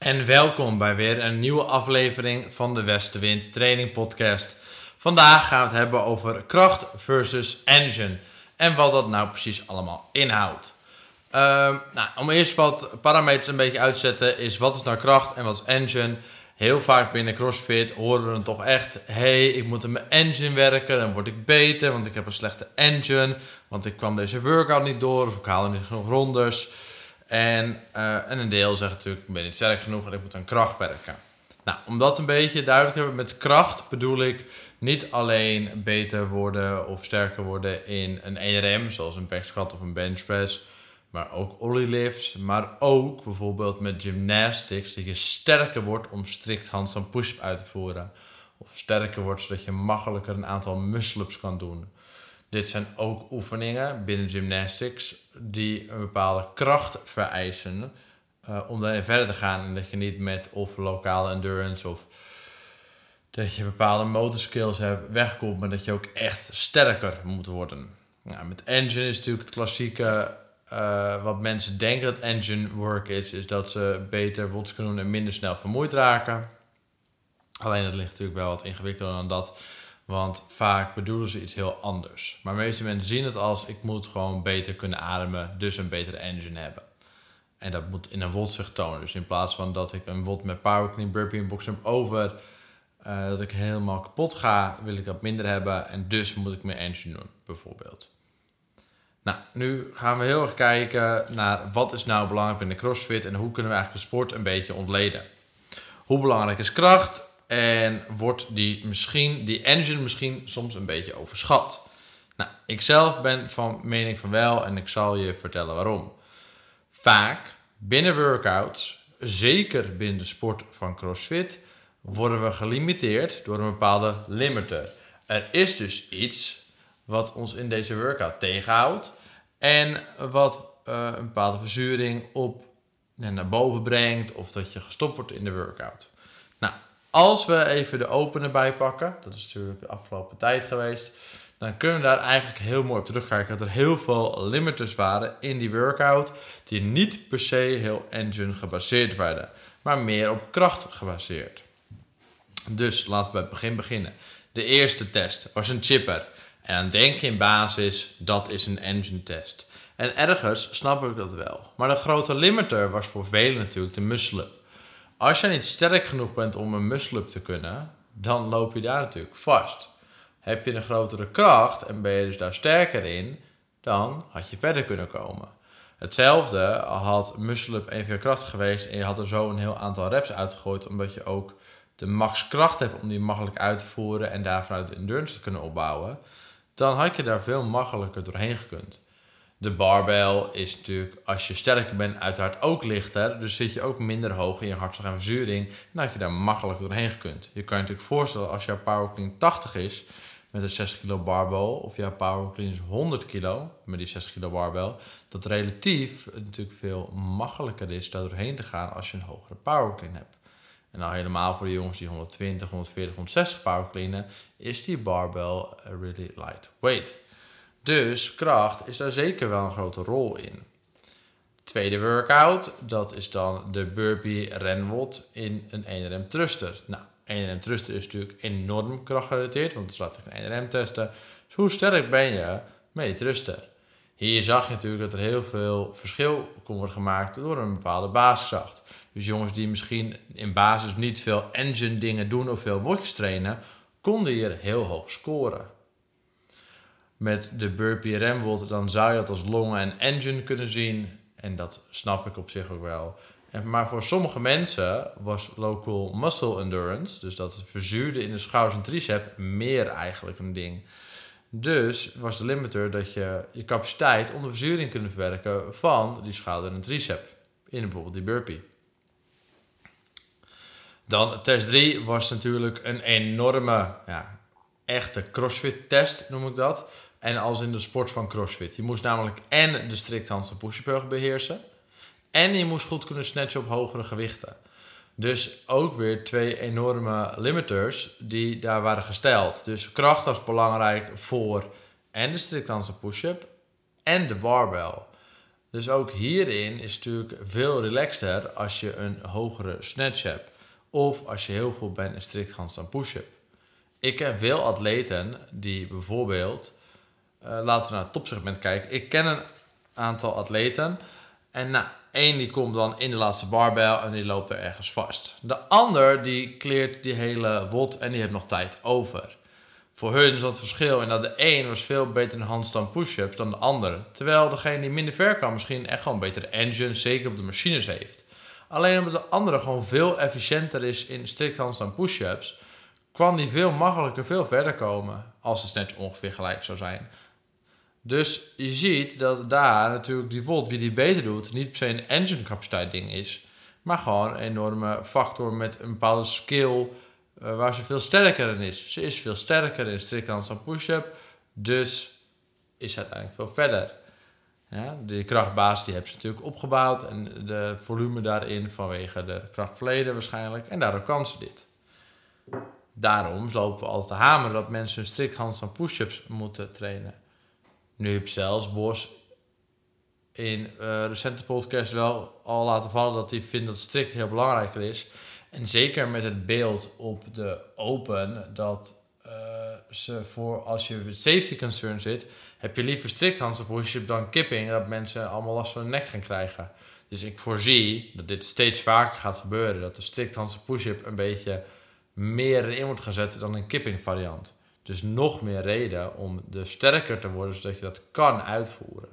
En welkom bij weer een nieuwe aflevering van de Westenwind Training Podcast. Vandaag gaan we het hebben over kracht versus engine en wat dat nou precies allemaal inhoudt. Ehm, nou, om eerst wat parameters een beetje uit te zetten, is wat is nou kracht en wat is engine? Heel vaak binnen CrossFit horen we dan toch echt: hey, ik moet aan mijn engine werken, dan word ik beter, want ik heb een slechte engine, want ik kwam deze workout niet door of ik haal niet genoeg rondes. En, uh, en een deel zegt natuurlijk: ik ben niet sterk genoeg en ik moet aan kracht werken. Nou, om dat een beetje duidelijk te hebben met kracht bedoel ik niet alleen beter worden of sterker worden in een ERM, zoals een back squat of een bench press maar ook lifts, maar ook bijvoorbeeld met gymnastics, dat je sterker wordt om strikt handstand push-up uit te voeren. Of sterker wordt zodat je makkelijker een aantal muscle-ups kan doen. Dit zijn ook oefeningen binnen gymnastics die een bepaalde kracht vereisen uh, om daarin verder te gaan. En dat je niet met of lokale endurance of dat je bepaalde motorskills hebt wegkomt, maar dat je ook echt sterker moet worden. Nou, met engine is natuurlijk het klassieke uh, wat mensen denken dat engine work is, is dat ze beter WODs kunnen doen en minder snel vermoeid raken. Alleen dat ligt natuurlijk wel wat ingewikkelder dan dat. Want vaak bedoelen ze iets heel anders. Maar de meeste mensen zien het als ik moet gewoon beter kunnen ademen, dus een betere engine hebben. En dat moet in een WOD zich tonen. Dus in plaats van dat ik een WOD met power clean, burpee en box over, uh, dat ik helemaal kapot ga, wil ik dat minder hebben. En dus moet ik mijn engine doen, bijvoorbeeld. Nou, nu gaan we heel erg kijken naar wat is nou belangrijk binnen CrossFit en hoe kunnen we eigenlijk de sport een beetje ontleden. Hoe belangrijk is kracht en wordt die misschien, die engine misschien soms een beetje overschat? Nou, ik zelf ben van mening van wel en ik zal je vertellen waarom. Vaak binnen workouts, zeker binnen de sport van CrossFit, worden we gelimiteerd door een bepaalde limiter. Er is dus iets wat ons in deze workout tegenhoudt. En wat uh, een bepaalde verzuring op naar boven brengt of dat je gestopt wordt in de workout. Nou, als we even de open erbij pakken, dat is natuurlijk de afgelopen tijd geweest, dan kunnen we daar eigenlijk heel mooi op terugkijken dat er heel veel limiters waren in die workout die niet per se heel engine gebaseerd werden, maar meer op kracht gebaseerd. Dus laten we bij het begin beginnen. De eerste test was een chipper. En dan denk je in basis, dat is een engine test. En ergens snap ik dat wel. Maar de grote limiter was voor velen natuurlijk de muscle-up. Als je niet sterk genoeg bent om een muscle-up te kunnen, dan loop je daar natuurlijk vast. Heb je een grotere kracht en ben je dus daar sterker in, dan had je verder kunnen komen. Hetzelfde had muscle-up even kracht geweest en je had er zo een heel aantal reps uitgegooid, omdat je ook de max kracht hebt om die makkelijk uit te voeren en daar vanuit de endurance te kunnen opbouwen dan had je daar veel makkelijker doorheen gekund. De barbel is natuurlijk, als je sterker bent, uiteraard ook lichter. Dus zit je ook minder hoog in je hartslag en verzuring. Dan had je daar makkelijker doorheen gekund. Je kan je natuurlijk voorstellen, als jouw power clean 80 is met een 60 kilo barbel, of jouw power clean is 100 kilo met die 60 kilo barbel, dat relatief natuurlijk veel makkelijker is daar doorheen te gaan als je een hogere power clean hebt. En nou helemaal voor de jongens die 120, 140, 160 power cleanen, is die barbell really lightweight. Dus kracht is daar zeker wel een grote rol in. Tweede workout, dat is dan de burpee renwot in een 1RM thruster. Nou, 1RM thruster is natuurlijk enorm krachtgerelateerd, want laat ik een 1RM testen. Dus hoe sterk ben je met je thruster? Hier zag je natuurlijk dat er heel veel verschil kon worden gemaakt door een bepaalde basiskracht. Dus jongens die misschien in basis niet veel engine dingen doen of veel watjes trainen, konden hier heel hoog scoren. Met de burpee remwold dan zou je dat als longen en engine kunnen zien. En dat snap ik op zich ook wel. En, maar voor sommige mensen was local muscle endurance, dus dat verzuurde in de schouders en tricep, meer eigenlijk een ding. Dus was de limiter dat je je capaciteit om de verzuring kunnen verwerken van die schouder en tricep. In bijvoorbeeld die burpee. Dan test 3 was natuurlijk een enorme, ja, echte crossfit-test noem ik dat. En als in de sport van crossfit. Je moest namelijk en de strikt handstand push beheersen. En je moest goed kunnen snatchen op hogere gewichten. Dus ook weer twee enorme limiters die daar waren gesteld. Dus kracht was belangrijk voor en de strikt handstand push-up en de barbell. Dus ook hierin is natuurlijk veel relaxter als je een hogere snatch hebt. Of als je heel goed bent in strikt handstand push-up. Ik ken veel atleten die bijvoorbeeld, laten we naar het topsegment kijken. Ik ken een aantal atleten en nou, één die komt dan in de laatste barbel en die loopt er ergens vast. De ander die kleert die hele wot en die heeft nog tijd over. Voor hun is dat verschil en dat de een was veel beter in handstand push-ups dan de andere. Terwijl degene die minder ver kan misschien echt gewoon betere engine, zeker op de machines heeft. Alleen omdat de andere gewoon veel efficiënter is in strikt handstand push-ups, kwam die veel makkelijker, veel verder komen als de snatch ongeveer gelijk zou zijn. Dus je ziet dat daar natuurlijk die volt, wie die beter doet, niet per se een engine capaciteit ding is, maar gewoon een enorme factor met een bepaalde skill uh, waar ze veel sterker in is. Ze is veel sterker in strikt handstand push-up, dus is uiteindelijk veel verder. Ja, de krachtbaas die hebben ze natuurlijk opgebouwd en de volume daarin vanwege de krachtverleden waarschijnlijk. En daardoor kan ze dit. Daarom lopen we altijd te hameren dat mensen strikt handstand push-ups moeten trainen. Nu heb zelfs Bos in uh, recente podcast wel al laten vallen dat hij vindt dat strikt heel belangrijker is. En zeker met het beeld op de open dat uh, ze voor als je safety concern zit, heb je liever strikt handstand push-up dan kipping, dat mensen allemaal last van hun nek gaan krijgen. Dus ik voorzie dat dit steeds vaker gaat gebeuren, dat de strikt handstand push-up een beetje meer in wordt gezet dan een kipping variant. Dus nog meer reden om de sterker te worden, zodat je dat kan uitvoeren.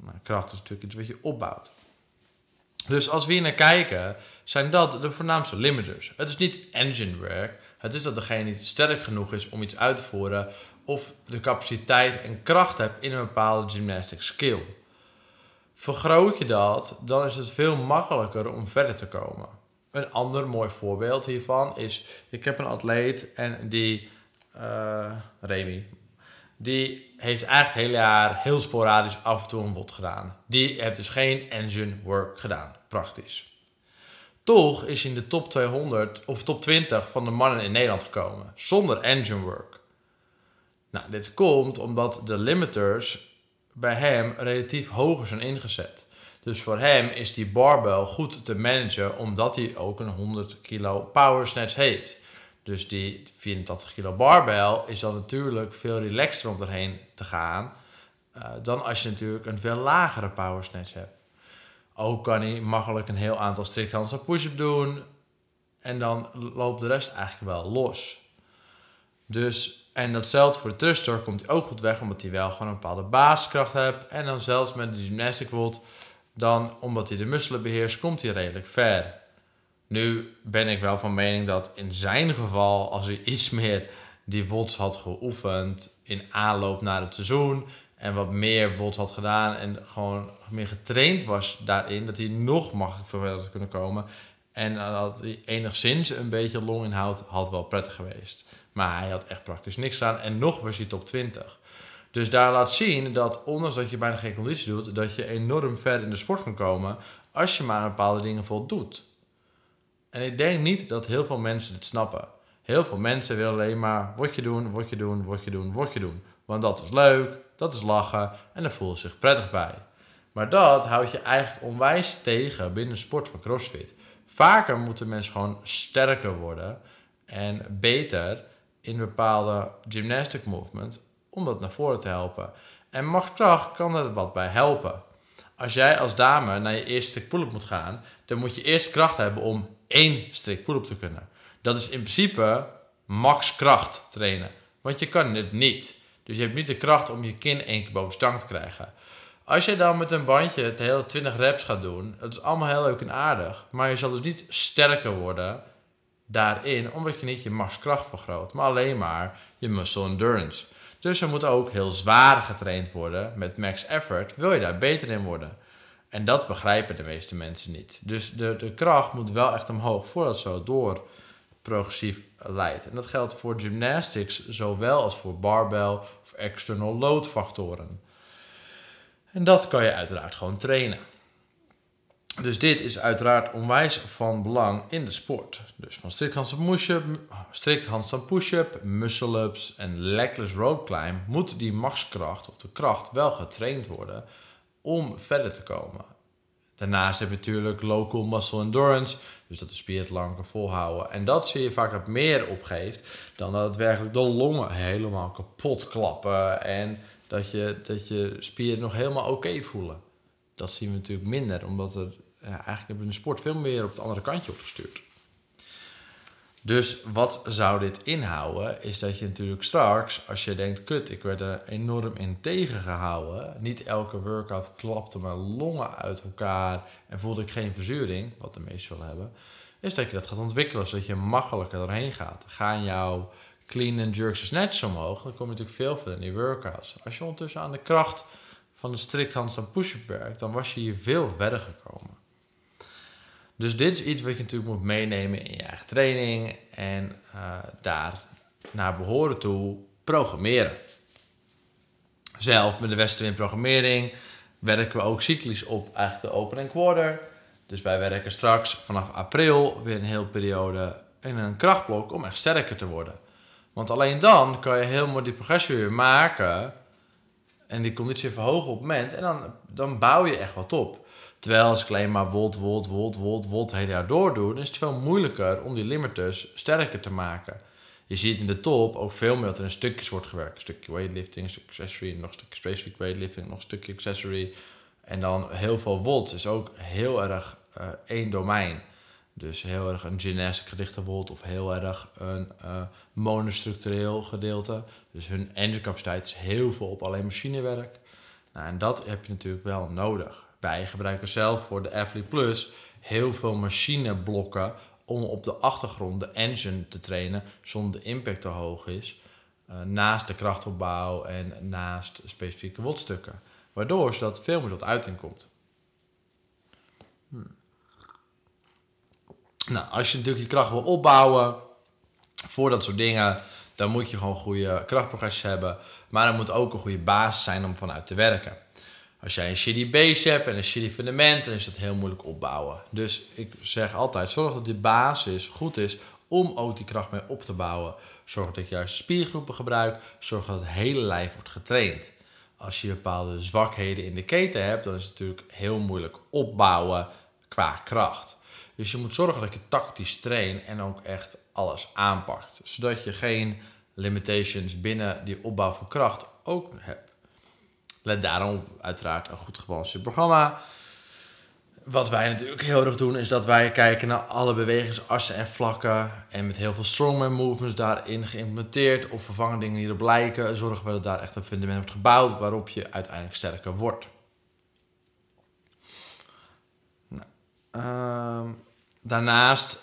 Maar kracht is natuurlijk iets wat je opbouwt. Dus als we hier naar kijken, zijn dat de voornaamste limiters. Het is niet engine work. Het is dat degene niet sterk genoeg is om iets uit te voeren of de capaciteit en kracht hebt in een bepaalde gymnastic skill. Vergroot je dat, dan is het veel makkelijker om verder te komen. Een ander mooi voorbeeld hiervan is: ik heb een atleet en die uh, Remy. Die heeft eigenlijk het hele jaar heel sporadisch af en toe een WOD gedaan. Die heeft dus geen engine work gedaan, praktisch. Toch is hij in de top 200 of top 20 van de mannen in Nederland gekomen, zonder engine work. Nou, dit komt omdat de limiters bij hem relatief hoger zijn ingezet. Dus voor hem is die barbell goed te managen, omdat hij ook een 100 kilo power snatch heeft. Dus die 84 kilo barbell is dan natuurlijk veel relaxter om erheen te gaan. Uh, dan als je natuurlijk een veel lagere power snatch hebt. Ook kan hij makkelijk een heel aantal strikt handstand push-up doen. En dan loopt de rest eigenlijk wel los. Dus, en datzelfde voor de thruster komt hij ook goed weg, omdat hij wel gewoon een bepaalde basiskracht heeft. En dan zelfs met de gymnastic volt, dan omdat hij de muskelen beheerst, komt hij redelijk ver. Nu ben ik wel van mening dat in zijn geval, als hij iets meer die WOTS had geoefend in aanloop naar het seizoen en wat meer WOTS had gedaan en gewoon meer getraind was daarin, dat hij nog makkelijk verder kunnen komen. En dat hij enigszins een beetje longinhoud had wel prettig geweest. Maar hij had echt praktisch niks gedaan en nog was hij top 20. Dus daar laat zien dat ondanks dat je bijna geen conditie doet, dat je enorm ver in de sport kan komen als je maar bepaalde dingen voldoet. En ik denk niet dat heel veel mensen dit snappen. Heel veel mensen willen alleen maar je doen, je doen, je doen, je doen. Want dat is leuk, dat is lachen en daar voelen ze zich prettig bij. Maar dat houdt je eigenlijk onwijs tegen binnen de sport van CrossFit. Vaker moeten mensen gewoon sterker worden en beter in bepaalde gymnastic movement om dat naar voren te helpen. En machtkracht kan er wat bij helpen. Als jij als dame naar je eerste pull-up moet gaan, dan moet je eerst kracht hebben om één strik pull-up te kunnen. Dat is in principe max kracht trainen. Want je kan het niet. Dus je hebt niet de kracht om je kin één keer boven stang te krijgen. Als je dan met een bandje het hele 20 reps gaat doen, dat is allemaal heel leuk en aardig. Maar je zal dus niet sterker worden daarin, omdat je niet je max kracht vergroot, maar alleen maar je muscle endurance. Dus er moet ook heel zwaar getraind worden met max effort, wil je daar beter in worden. En dat begrijpen de meeste mensen niet. Dus de, de kracht moet wel echt omhoog voordat zo door progressief leidt. En dat geldt voor gymnastics zowel als voor barbell of external load factoren. En dat kan je uiteraard gewoon trainen. Dus dit is uiteraard onwijs van belang in de sport. Dus van strikt handstand push-up, push-up, muscle-ups en legless rope climb moet die maxkracht of de kracht wel getraind worden om verder te komen. Daarnaast heb je natuurlijk local muscle endurance, dus dat de spier het lang kan volhouden. En dat zie je vaak het meer opgeeft dan dat het werkelijk de longen helemaal kapot klappen en dat je, dat je spieren nog helemaal oké voelen. Dat zien we natuurlijk minder, omdat er eigenlijk hebben de sport veel meer op het andere kantje opgestuurd. Dus wat zou dit inhouden? Is dat je natuurlijk straks, als je denkt, kut, ik werd er enorm in tegengehouden. Niet elke workout klapte mijn longen uit elkaar en voelde ik geen verzuring, wat de meesten wel hebben. Is dat je dat gaat ontwikkelen, zodat je makkelijker doorheen gaat. Gaan jouw clean and jerks snatch omhoog, dan kom je natuurlijk veel verder in die workouts. Als je ondertussen aan de kracht van de strict handstand push-up werkt, dan was je hier veel verder gekomen. Dus dit is iets wat je natuurlijk moet meenemen in je eigen training en uh, daar naar behoren toe programmeren. Zelf met de Westerwind programmering werken we ook cyclisch op eigenlijk de open en quarter. Dus wij werken straks vanaf april weer een hele periode in een krachtblok om echt sterker te worden. Want alleen dan kan je helemaal die progressie weer maken en die conditie verhogen op het moment. En dan, dan bouw je echt wat op. Terwijl als ik alleen maar volt, volt, volt, volt, volt het hele jaar doordoe, dan is het veel moeilijker om die limiters sterker te maken. Je ziet in de top ook veel meer dat er in stukjes wordt gewerkt. Een stukje weightlifting, een stukje accessory, nog een stukje specifiek weightlifting, nog een stukje accessory. En dan heel veel volts is ook heel erg uh, één domein. Dus heel erg een gymnastic gerichte volt of heel erg een uh, monostructureel gedeelte. Dus hun engine capaciteit is heel veel op alleen machinewerk. Nou, en dat heb je natuurlijk wel nodig. Wij gebruiken zelf voor de Athlete Plus heel veel machineblokken om op de achtergrond de engine te trainen zonder de impact te hoog is. Uh, naast de krachtopbouw en naast specifieke wotstukken. Waardoor zodat veel meer tot uiting komt. Hmm. Nou, als je natuurlijk je kracht wil opbouwen voor dat soort dingen, dan moet je gewoon goede krachtprogressies hebben. Maar er moet ook een goede basis zijn om vanuit te werken. Als jij een shitty base hebt en een shitty fundament, dan is dat heel moeilijk opbouwen. Dus ik zeg altijd, zorg dat die basis goed is om ook die kracht mee op te bouwen. Zorg dat je juist spiergroepen gebruikt. Zorg dat het hele lijf wordt getraind. Als je bepaalde zwakheden in de keten hebt, dan is het natuurlijk heel moeilijk opbouwen qua kracht. Dus je moet zorgen dat je tactisch traint en ook echt alles aanpakt. Zodat je geen limitations binnen die opbouw van kracht ook hebt. Let daarom uiteraard een goed gebalanceerd programma. Wat wij natuurlijk heel erg doen, is dat wij kijken naar alle bewegingsassen en vlakken. En met heel veel strongman movements daarin geïmplementeerd. Of vervangen dingen die erop lijken. Zorgen we dat daar echt een fundament wordt gebouwd waarop je uiteindelijk sterker wordt. Nou, uh, daarnaast,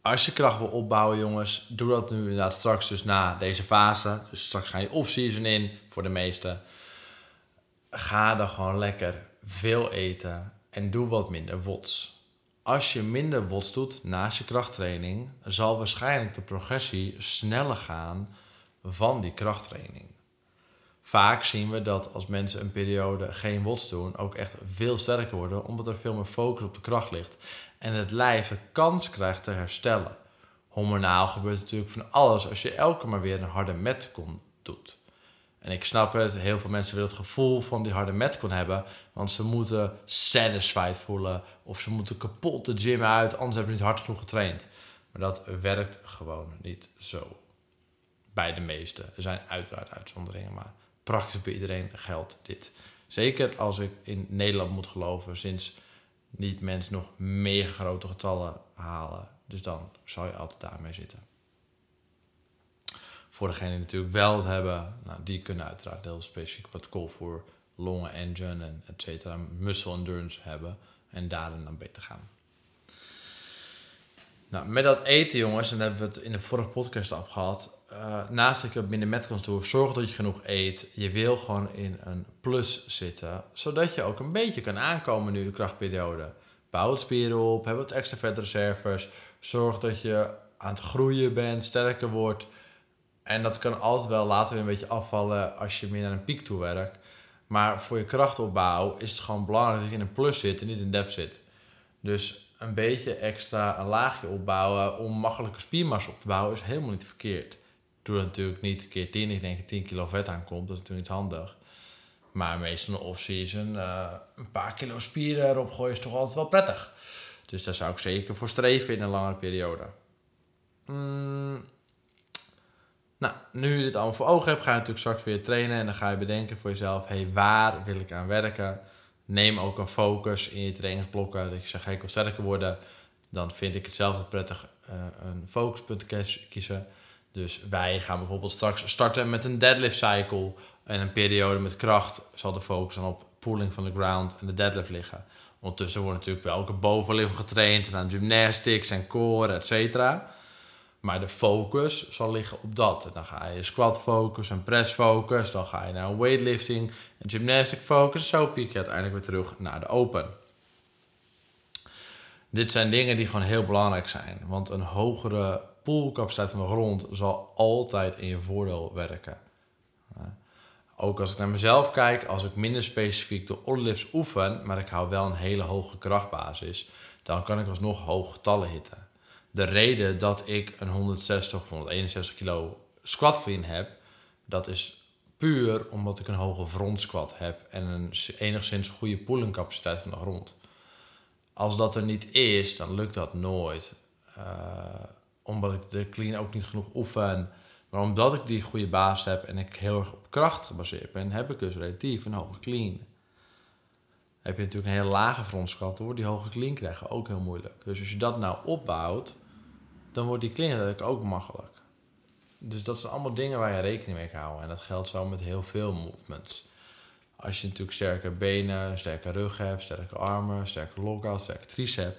als je kracht wil opbouwen, jongens, doe dat nu inderdaad straks dus na deze fase. Dus straks ga je off-season in voor de meesten ga dan gewoon lekker veel eten en doe wat minder wots. Als je minder wots doet naast je krachttraining, zal waarschijnlijk de progressie sneller gaan van die krachttraining. Vaak zien we dat als mensen een periode geen wots doen, ook echt veel sterker worden, omdat er veel meer focus op de kracht ligt en het lijf de kans krijgt te herstellen. Hormonaal gebeurt natuurlijk van alles als je elke maar weer een harde metcon doet. En ik snap het, heel veel mensen willen het gevoel van die harde metcon hebben. Want ze moeten satisfied voelen. Of ze moeten kapot de gym uit, anders hebben ze niet hard genoeg getraind. Maar dat werkt gewoon niet zo. Bij de meesten. Er zijn uiteraard uitzonderingen, maar praktisch bij iedereen geldt dit. Zeker als ik in Nederland moet geloven, sinds niet mensen nog meer grote getallen halen. Dus dan zou je altijd daarmee zitten. Voor degenen die natuurlijk wel het hebben, nou, die kunnen uiteraard heel specifiek protocol voor longen engine en et cetera, muscle endurance hebben en daarin dan beter gaan. Nou, met dat eten, jongens, en daar hebben we het in de vorige podcast op gehad. Uh, naast dat je minder metcons doet, zorg dat je genoeg eet. Je wil gewoon in een plus zitten, zodat je ook een beetje kan aankomen nu de krachtperiode. Bouw het spieren op, heb wat extra vetreserves. Zorg dat je aan het groeien bent, sterker wordt. En dat kan altijd wel later weer een beetje afvallen als je meer naar een piek toe werkt. Maar voor je krachtopbouw is het gewoon belangrijk dat je in een plus zit en niet in een deficit. Dus een beetje extra een laagje opbouwen om makkelijke spiermassa op te bouwen is helemaal niet verkeerd. Doe dat natuurlijk niet een keer 10, ik denk 10 kilo vet aankomt, dat is natuurlijk niet handig. Maar meestal in de off-season een paar kilo spieren erop gooien is toch altijd wel prettig. Dus daar zou ik zeker voor streven in een langere periode. Mm. Nou, nu je dit allemaal voor ogen hebt, ga je natuurlijk straks weer trainen. En dan ga je bedenken voor jezelf, hey, waar wil ik aan werken? Neem ook een focus in je trainingsblokken. Dat je zegt, hey, ik wil sterker worden. Dan vind ik het zelf prettig uh, een focuspunt kiezen. Dus wij gaan bijvoorbeeld straks starten met een deadlift cycle. En een periode met kracht zal de focus dan op pulling van de ground en de deadlift liggen. Ondertussen wordt natuurlijk wel elke bovenlichaam getraind en aan gymnastics en core, et cetera. Maar de focus zal liggen op dat. Dan ga je squat focus en press focus. Dan ga je naar weightlifting en gymnastic focus. Zo piek je uiteindelijk weer terug naar de open. Dit zijn dingen die gewoon heel belangrijk zijn. Want een hogere poolcapaciteit van de grond zal altijd in je voordeel werken. Ook als ik naar mezelf kijk, als ik minder specifiek de orlifts oefen, maar ik hou wel een hele hoge krachtbasis, dan kan ik alsnog hoge getallen hitten. De reden dat ik een 160 of 161 kilo squat clean heb, dat is puur omdat ik een hoge front squat heb en een enigszins goede pulling capaciteit van de grond. Als dat er niet is, dan lukt dat nooit. Uh, omdat ik de clean ook niet genoeg oefen. Maar omdat ik die goede basis heb en ik heel erg op kracht gebaseerd ben, heb ik dus relatief een hoge clean. Heb je natuurlijk een hele lage frontskat, dan wordt die hoge clean krijgen ook heel moeilijk. Dus als je dat nou opbouwt, dan wordt die clean ook makkelijk. Dus dat zijn allemaal dingen waar je rekening mee kan houden. En dat geldt zo met heel veel movements. Als je natuurlijk sterke benen, sterke rug hebt, sterke armen, sterke lockout, sterke tricep,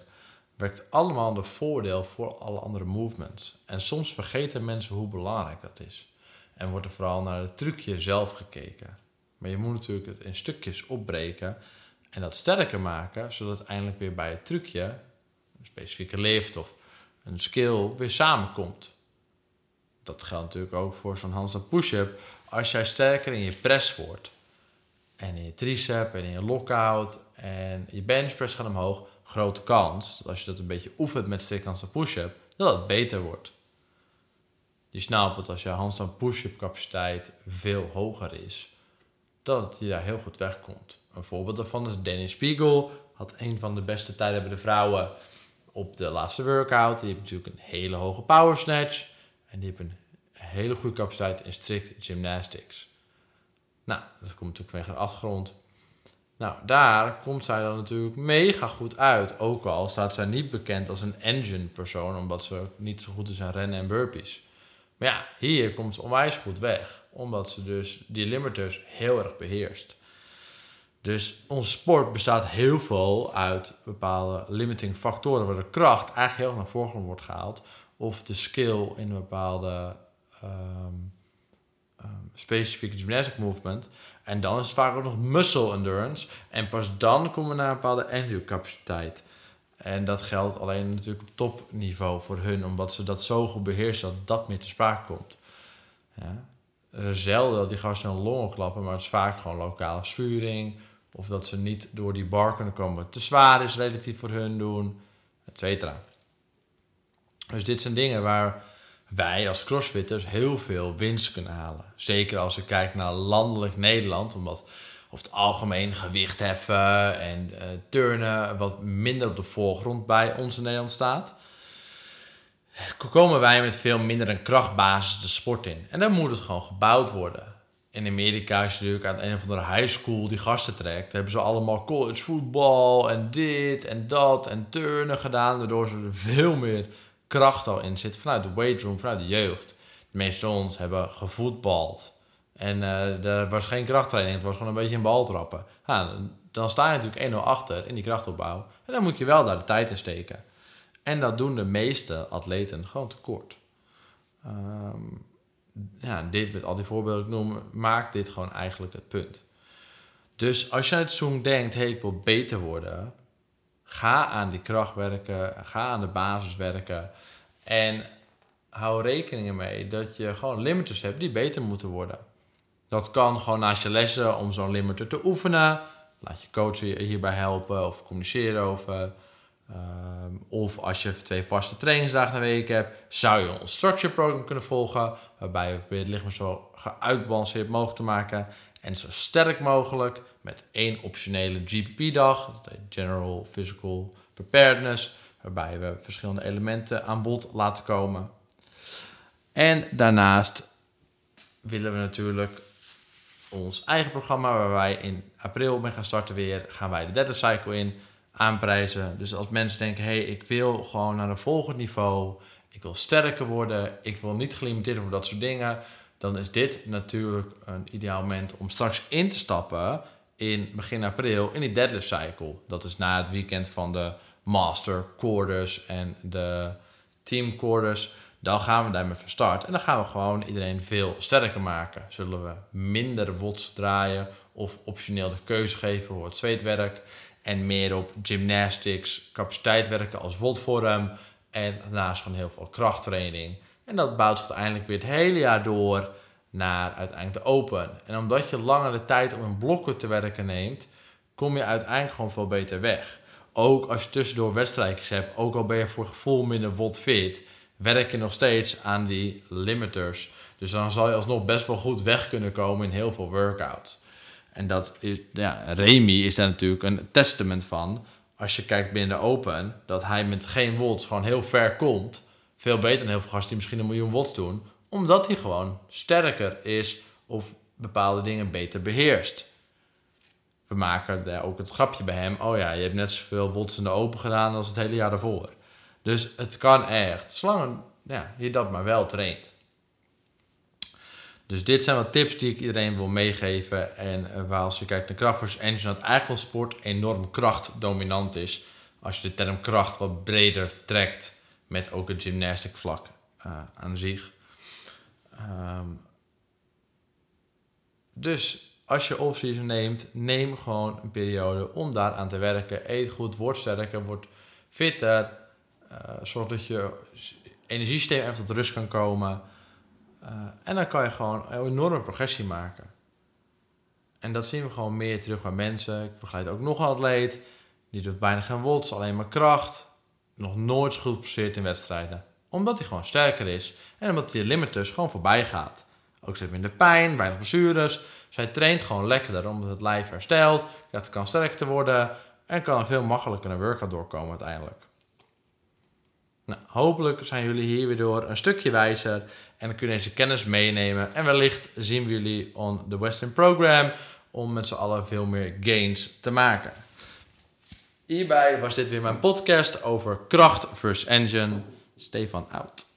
werkt allemaal de voordeel voor alle andere movements. En soms vergeten mensen hoe belangrijk dat is. En wordt er vooral naar het trucje zelf gekeken. Maar je moet natuurlijk het in stukjes opbreken en dat sterker maken, zodat het eindelijk weer bij het trucje, een specifieke lift of een skill, weer samenkomt. Dat geldt natuurlijk ook voor zo'n handstand push-up. Als jij sterker in je press wordt, en in je tricep en in je lockout en je benchpress gaat omhoog, grote kans dat als je dat een beetje oefent met strikt push-up, dat het beter wordt. Je snapt dat als je handstand push-up capaciteit veel hoger is, dat je daar heel goed wegkomt. Een voorbeeld daarvan is Dennis Spiegel, had een van de beste tijden bij de vrouwen op de laatste workout. Die heeft natuurlijk een hele hoge power snatch en die heeft een hele goede capaciteit in strict gymnastics. Nou, dat komt natuurlijk vanwege de achtergrond. Nou, daar komt zij dan natuurlijk mega goed uit. Ook al staat zij niet bekend als een engine persoon, omdat ze niet zo goed is aan rennen en burpees. Maar ja, hier komt ze onwijs goed weg, omdat ze dus die limiters heel erg beheerst. Dus onze sport bestaat heel veel uit bepaalde limiting factoren, waar de kracht eigenlijk heel erg naar voren wordt gehaald, of de skill in een bepaalde um, um, specifieke gymnastic movement. En dan is het vaak ook nog muscle endurance. En pas dan komen we naar een bepaalde engine capaciteit. En dat geldt alleen natuurlijk op topniveau voor hun, omdat ze dat zo goed beheersen dat dat meer te sprake komt. Ja. Zelden dat die gasten hun longen klappen, maar het is vaak gewoon lokale spuring. Of dat ze niet door die bar kunnen komen. Te zwaar is relatief voor hun doen, et cetera. Dus dit zijn dingen waar wij als crossfitters heel veel winst kunnen halen. Zeker als je kijkt naar landelijk Nederland, omdat over het algemeen gewicht heffen en uh, turnen wat minder op de voorgrond bij ons in Nederland staat. Komen wij met veel minder een krachtbasis de sport in. En dan moet het gewoon gebouwd worden. In Amerika, als je natuurlijk aan een of andere high school die gasten trekt, hebben ze allemaal college voetbal en dit en dat en turnen gedaan, waardoor ze er veel meer kracht al in zit vanuit de weightroom, vanuit de jeugd. De meeste van ons hebben gevoetbald. En uh, er was geen krachttraining, het was gewoon een beetje een bal trappen. Ja, dan sta je natuurlijk 1-0 achter in die krachtopbouw. En dan moet je wel daar de tijd in steken. En dat doen de meeste atleten gewoon tekort. Um, ja, dit met al die voorbeelden ik noem, maakt dit gewoon eigenlijk het punt. Dus als je het zoom denkt, hey, ik wil beter worden, Ga aan die kracht werken, ga aan de basis werken. En hou rekening mee dat je gewoon limiters hebt die beter moeten worden. Dat kan gewoon naast je lessen om zo'n limiter te oefenen. Laat je coach hierbij helpen of communiceren over. Um, of als je twee vaste trainingsdagen in de week hebt, zou je een structure program kunnen volgen. Waarbij je het lichaam zo geuitbalanceerd mogelijk te maken. en zo sterk mogelijk met één optionele GPP-dag, General Physical Preparedness, waarbij we verschillende elementen aan bod laten komen. En daarnaast willen we natuurlijk ons eigen programma, waar wij in april mee gaan starten weer, gaan wij de data cycle in aanprijzen. Dus als mensen denken, hey, ik wil gewoon naar een volgend niveau, ik wil sterker worden, ik wil niet gelimiteerd worden dat soort dingen, dan is dit natuurlijk een ideaal moment om straks in te stappen in begin april in die deadlift cycle. Dat is na het weekend van de master quarters en de team quarters. Dan gaan we daarmee van start. En dan gaan we gewoon iedereen veel sterker maken. Zullen we minder wots draaien of optioneel de keuze geven voor het zweetwerk. En meer op gymnastics, capaciteit werken als wotvorm. En daarnaast gewoon heel veel krachttraining. En dat bouwt zich uiteindelijk weer het hele jaar door naar uiteindelijk de open. En omdat je langer de tijd om in blokken te werken neemt, kom je uiteindelijk gewoon veel beter weg. Ook als je tussendoor wedstrijdjes hebt, ook al ben je voor gevoel minder wat fit, werk je nog steeds aan die limiters. Dus dan zal je alsnog best wel goed weg kunnen komen in heel veel workouts. En dat is, ja, Remy is daar natuurlijk een testament van. Als je kijkt binnen de Open, dat hij met geen watts gewoon heel ver komt. Veel beter dan heel veel gasten die misschien een miljoen watts doen. Omdat hij gewoon sterker is of bepaalde dingen beter beheerst. We maken ook het grapje bij hem. Oh ja, je hebt net zoveel watts in de Open gedaan als het hele jaar daarvoor. Dus het kan echt, zolang ja, je dat maar wel traint. Dus dit zijn wat tips die ik iedereen wil meegeven. En uh, waar als je kijkt naar kracht engine, dat eigenlijk sport enorm krachtdominant is. Als je de term kracht wat breder trekt met ook het gymnastic vlak uh, aan zich. Um, dus als je off-season neemt, neem gewoon een periode om daaraan te werken. Eet goed, word sterker, word fitter. Uh, zorg dat je energiesysteem even tot rust kan komen. Uh, en dan kan je gewoon een enorme progressie maken. En dat zien we gewoon meer terug bij mensen. Ik begeleid ook nog een atleet. Die doet bijna geen wots, alleen maar kracht. Nog nooit goed gepresteerd in wedstrijden. Omdat hij gewoon sterker is. En omdat hij de limiters gewoon voorbij gaat. Ook zit minder pijn, weinig blessures. Zij traint gewoon lekkerder omdat het lijf herstelt. Het kan sterker worden. En kan veel makkelijker een workout doorkomen uiteindelijk. Nou, hopelijk zijn jullie hier weer door een stukje wijzer en kunnen deze kennis meenemen. En wellicht zien we jullie on the Western Program om met z'n allen veel meer gains te maken. Hierbij was dit weer mijn podcast over kracht versus engine. Stefan out.